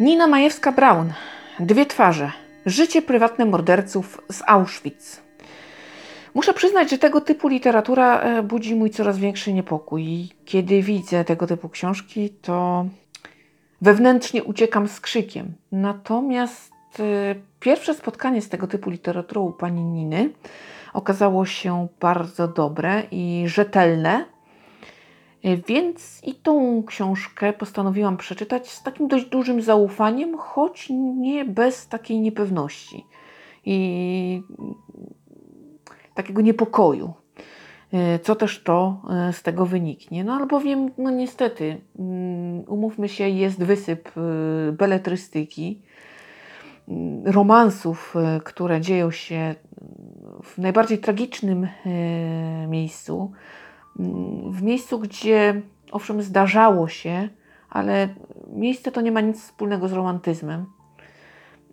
Nina Majewska-Braun. Dwie twarze. Życie prywatne morderców z Auschwitz. Muszę przyznać, że tego typu literatura e, budzi mój coraz większy niepokój. Kiedy widzę tego typu książki, to wewnętrznie uciekam z krzykiem. Natomiast e, pierwsze spotkanie z tego typu literaturą pani Niny okazało się bardzo dobre i rzetelne. E, więc i tą książkę postanowiłam przeczytać z takim dość dużym zaufaniem, choć nie bez takiej niepewności i takiego niepokoju. E, co też to e, z tego wyniknie? No albowiem, no niestety, mm, umówmy się, jest wysyp beletrystyki, mm, romansów, które dzieją się w najbardziej tragicznym miejscu w miejscu, gdzie owszem zdarzało się, ale miejsce to nie ma nic wspólnego z romantyzmem.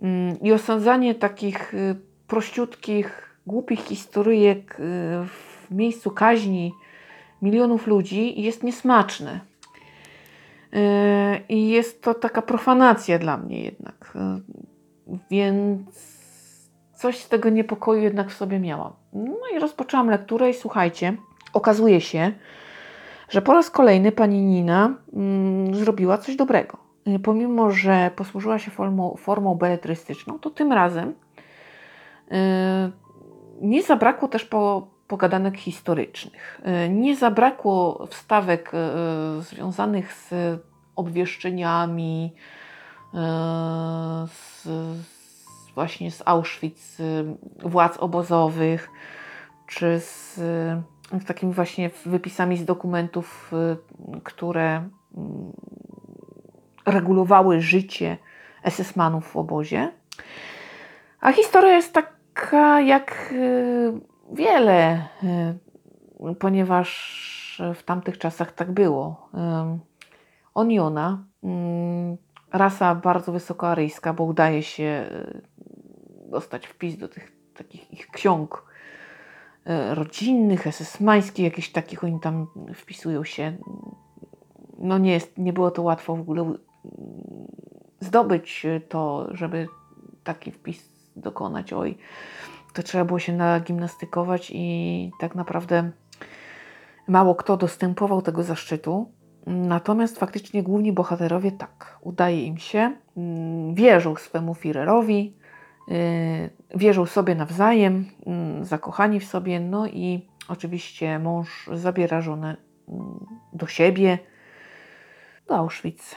Mm, I osądzanie takich y, prościutkich, głupich historyjek y, w miejscu kaźni milionów ludzi jest niesmaczne. Y, I jest to taka profanacja dla mnie jednak. Więc coś z tego niepokoju jednak w sobie miałam. No i rozpoczęłam lekturę i słuchajcie, okazuje się, że po raz kolejny pani Nina mm, zrobiła coś dobrego. Y, pomimo, że posłużyła się formą, formą beletrystyczną, to tym razem y, nie zabrakło też po, pogadanek historycznych. Y, nie zabrakło wstawek y, związanych z obwieszczeniami, z, z, właśnie z Auschwitz, władz obozowych, czy z z takimi właśnie wypisami z dokumentów, y, które mm, regulowały życie SS-manów w obozie. A historia jest taka jak y, wiele, y, ponieważ w tamtych czasach tak było. Oniona, mm, rasa bardzo wysokoaryjska, bo udaje się dostać wpis do tych takich ich ksiąg rodzinnych, esesmańskich, jakichś takich oni tam wpisują się. No nie, jest, nie było to łatwo w ogóle zdobyć to, żeby taki wpis dokonać. Oj, to trzeba było się nagimnastykować i tak naprawdę mało kto dostępował tego zaszczytu. Natomiast faktycznie główni bohaterowie tak, udaje im się, mm, wierzą swemu Führerowi, Y, wierzą sobie nawzajem, mm, zakochani w sobie, no i oczywiście mąż zabiera żonę mm, do siebie, do Auschwitz.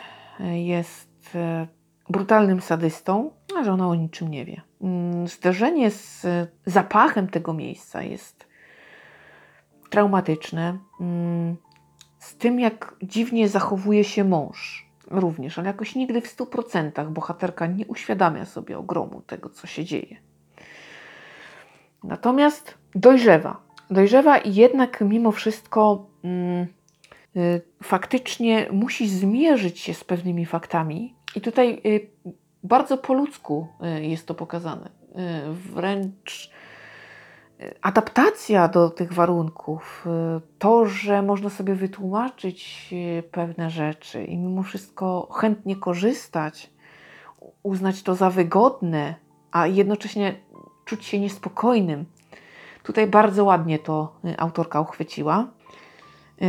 Jest e, brutalnym sadystą, a żona o niczym nie wie. Mm, zderzenie z zapachem tego miejsca jest traumatyczne. Z tym, jak dziwnie zachowuje się mąż również, ale jakoś nigdy w stu procentach bohaterka nie uświadamia sobie ogromu tego, co się dzieje. Natomiast dojrzewa. Dojrzewa i jednak mimo wszystko mm, y, faktycznie musi zmierzyć się z pewnymi faktami. I tutaj y, bardzo po ludzku y, jest to pokazane. Y, wręcz adaptacja do tych warunków, y, to, że można sobie wytłumaczyć y, pewne rzeczy i mimo wszystko chętnie korzystać, uznać to za wygodne, a jednocześnie czuć się niespokojnym. Tutaj bardzo ładnie to y, autorka uchwyciła.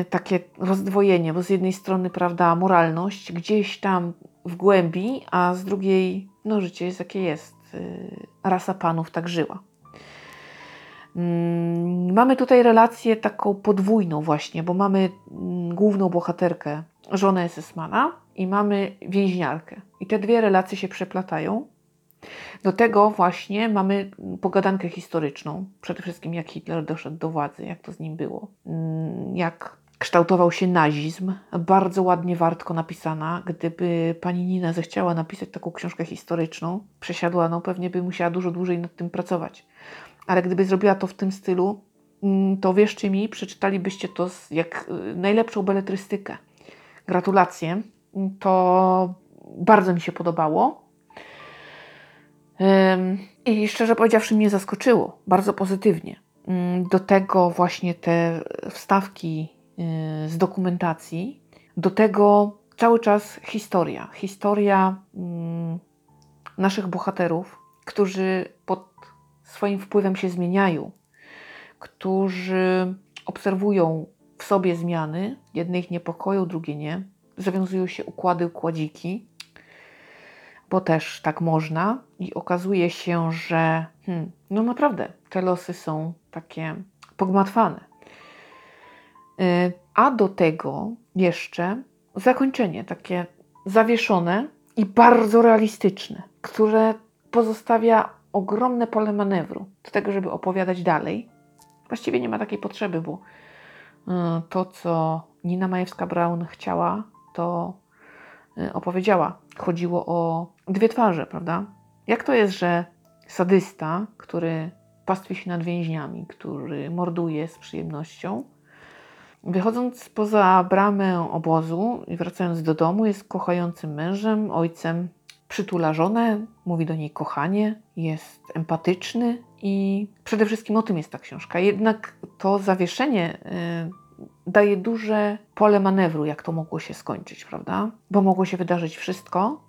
Takie rozdwojenie, bo z jednej strony, prawda, moralność gdzieś tam w głębi, a z drugiej, no, życie jest jakie jest. Rasa panów tak żyła. Mm, mamy tutaj relację taką podwójną właśnie, bo mamy mm, główną bohaterkę, żonę SS-mana i mamy więźniarkę. I te dwie relacje się przeplatają. Do tego właśnie mamy pogadankę historyczną. Przede wszystkim jak Hitler doszedł do władzy, jak to z nim było, mm, jak kształtował się nazizm. Bardzo ładnie wartko napisana. Gdyby pani Nina zechciała napisać taką książkę historyczną, przesiadła, no pewnie by musiała dużo dłużej nad tym pracować ale gdyby zrobiła to w tym stylu, mm, to wierzcie mi, przeczytalibyście to jak y, najlepszą beletrystykę. Gratulacje. To bardzo mi się podobało. I szczerze powiedziawszy, mnie zaskoczyło bardzo pozytywnie. Mm, do tego właśnie te wstawki y, z dokumentacji, do tego cały czas historia. Historia mm, naszych bohaterów, którzy pod swoim wpływem się zmieniają, którzy obserwują w sobie zmiany, jedne ich niepokoją, drugie nie. Zawiązują się układy, układziki, bo też tak można i okazuje się, że hmm, no naprawdę te losy są takie pogmatwane. Y, a do tego jeszcze zakończenie takie zawieszone i bardzo realistyczne, które pozostawia ogromne pole manewru do tego, żeby opowiadać dalej. Właściwie nie ma takiej potrzeby, bo y, to, co Nina Majewska-Braun chciała, to y, opowiedziała. Chodziło o dwie twarze, prawda? Jak to jest, że sadysta, który pastwi się nad więźniami, który morduje z przyjemnością, wychodząc poza bramę obozu i wracając do domu, jest kochającym mężem, ojcem, przytula żonę, mówi do niej kochanie, jest empatyczny i przede wszystkim o tym jest ta książka. Jednak to zawieszenie y, daje duże pole manewru, jak to mogło się skończyć, prawda? Bo mogło się wydarzyć wszystko,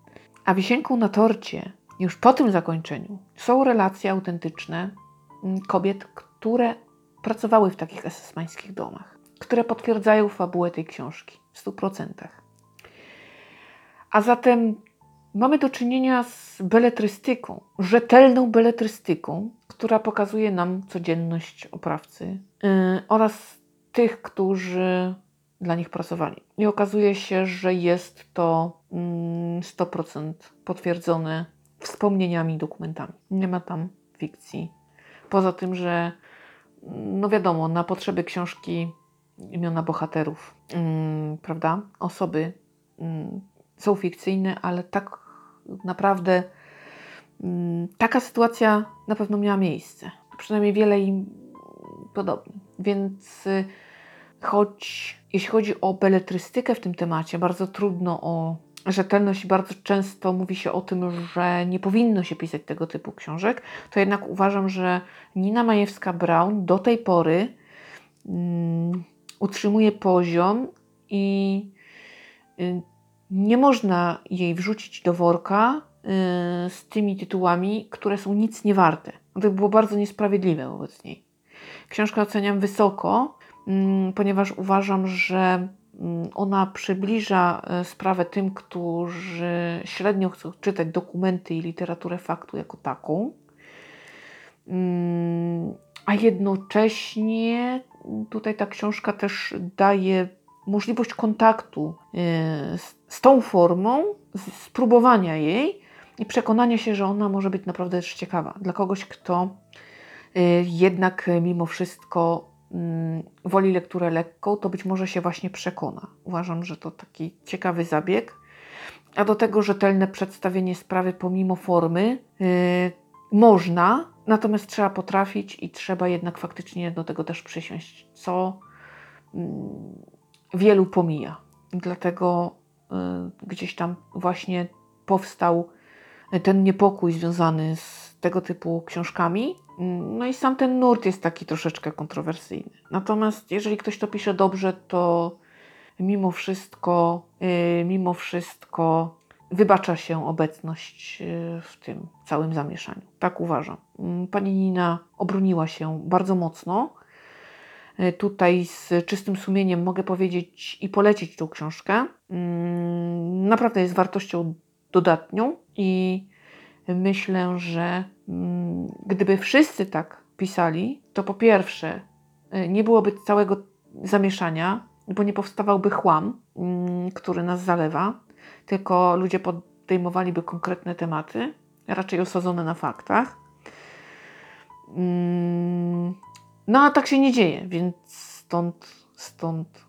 a wisienką na torcie, już po tym zakończeniu, są relacje autentyczne mm, kobiet, które pracowały w takich esesmańskich domach, które potwierdzają fabułę tej książki w 100%. A zatem mamy do czynienia z beletrystyką, rzetelną beletrystyką, która pokazuje nam codzienność oprawcy yy, oraz tych, którzy dla nich pracowali. I okazuje się, że jest to 100% mm, potwierdzone wspomnieniami, dokumentami. Nie ma tam fikcji. Poza tym, że no wiadomo, na potrzeby książki imiona bohaterów, mm, prawda? Osoby mm, są fikcyjne, ale tak naprawdę taka sytuacja na pewno miała miejsce. Przynajmniej wiele im podobnych. Więc y, choć jeśli chodzi o beletrystykę w tym temacie, bardzo trudno o rzetelność bardzo często mówi się o tym, że nie powinno się pisać tego typu książek, to jednak uważam, że Nina Majewska-Braun do tej pory um, utrzymuje poziom i y, nie można jej wrzucić do worka y, z tymi tytułami, które są nic nie warte. To by było bardzo niesprawiedliwe wobec niej. Książkę oceniam wysoko, mm, ponieważ uważam, że mm, ona przybliża e, sprawę tym, którzy średnio chcą czytać dokumenty i literaturę faktu jako taką, mm, a jednocześnie tutaj ta książka też daje możliwość kontaktu e, z, tą formą, spróbowania jej i przekonania się, że ona może być naprawdę też ciekawa dla kogoś, kto Y, jednak mimo wszystko mm, woli lekturę lekką, to być może się właśnie przekona. Uważam, że to taki ciekawy zabieg. A do tego rzetelne przedstawienie sprawy pomimo formy yy, można, natomiast trzeba potrafić i trzeba jednak faktycznie do tego też przysiąść, co yy, wielu pomija. Dlatego yy, gdzieś tam właśnie powstał ten niepokój związany z tego typu książkami. No i sam ten nurt jest taki troszeczkę kontrowersyjny. Natomiast jeżeli ktoś to pisze dobrze, to mimo wszystko, yy, mimo wszystko wybacza się obecność yy, w tym całym zamieszaniu. Tak uważam. Yy, pani Nina obroniła się bardzo mocno. Yy, tutaj z czystym sumieniem mogę powiedzieć i polecić tą książkę. Yy, naprawdę jest wartością dodatnią i myślę, że mm, gdyby wszyscy tak pisali, to po pierwsze y, nie byłoby całego zamieszania, bo nie powstawałby chłam, mm, który nas zalewa, tylko ludzie podejmowaliby konkretne tematy, raczej osadzone na faktach. Mm, no a tak się nie dzieje, więc stąd, stąd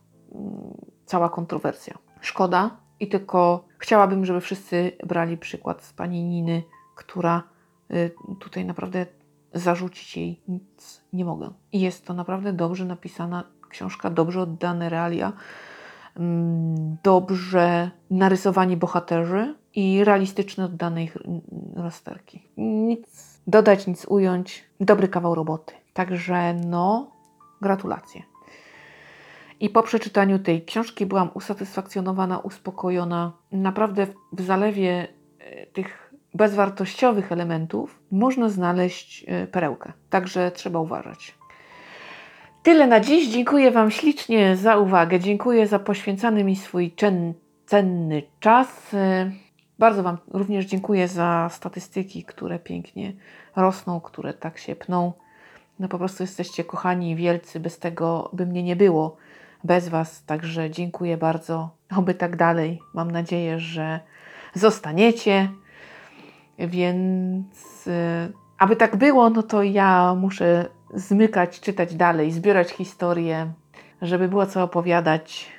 cała kontrowersja. Szkoda i tylko chciałabym, żeby wszyscy brali przykład z pani Niny która y, tutaj naprawdę zarzucić jej nic nie mogę. I jest to naprawdę dobrze napisana książka, dobrze oddane realia, mm, dobrze narysowani bohaterzy i realistyczne oddane ich rozterki. Nic dodać, nic ująć. Dobry kawał roboty. Także no, gratulacje. I po przeczytaniu tej książki byłam usatysfakcjonowana, uspokojona. Naprawdę w zalewie e, tych bezwartościowych elementów można znaleźć e, perełkę. Także trzeba uważać. Tyle na dziś. Dziękuję Wam ślicznie za uwagę. Dziękuję za poświęcany mi swój cenny czas. E, bardzo Wam również dziękuję za statystyki, które pięknie rosną, które tak się pną. No po prostu jesteście kochani i wielcy, bez tego by mnie nie było, bez Was. Także dziękuję bardzo. Oby tak dalej. Mam nadzieję, że zostaniecie. Więc y, aby tak było, no to ja muszę zmykać, czytać dalej, zbierać historię, żeby było co opowiadać.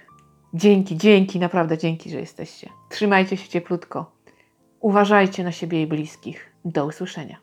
Dzięki, dzięki, naprawdę dzięki, że jesteście. Trzymajcie się cieplutko. Uważajcie na siebie i bliskich. Do usłyszenia.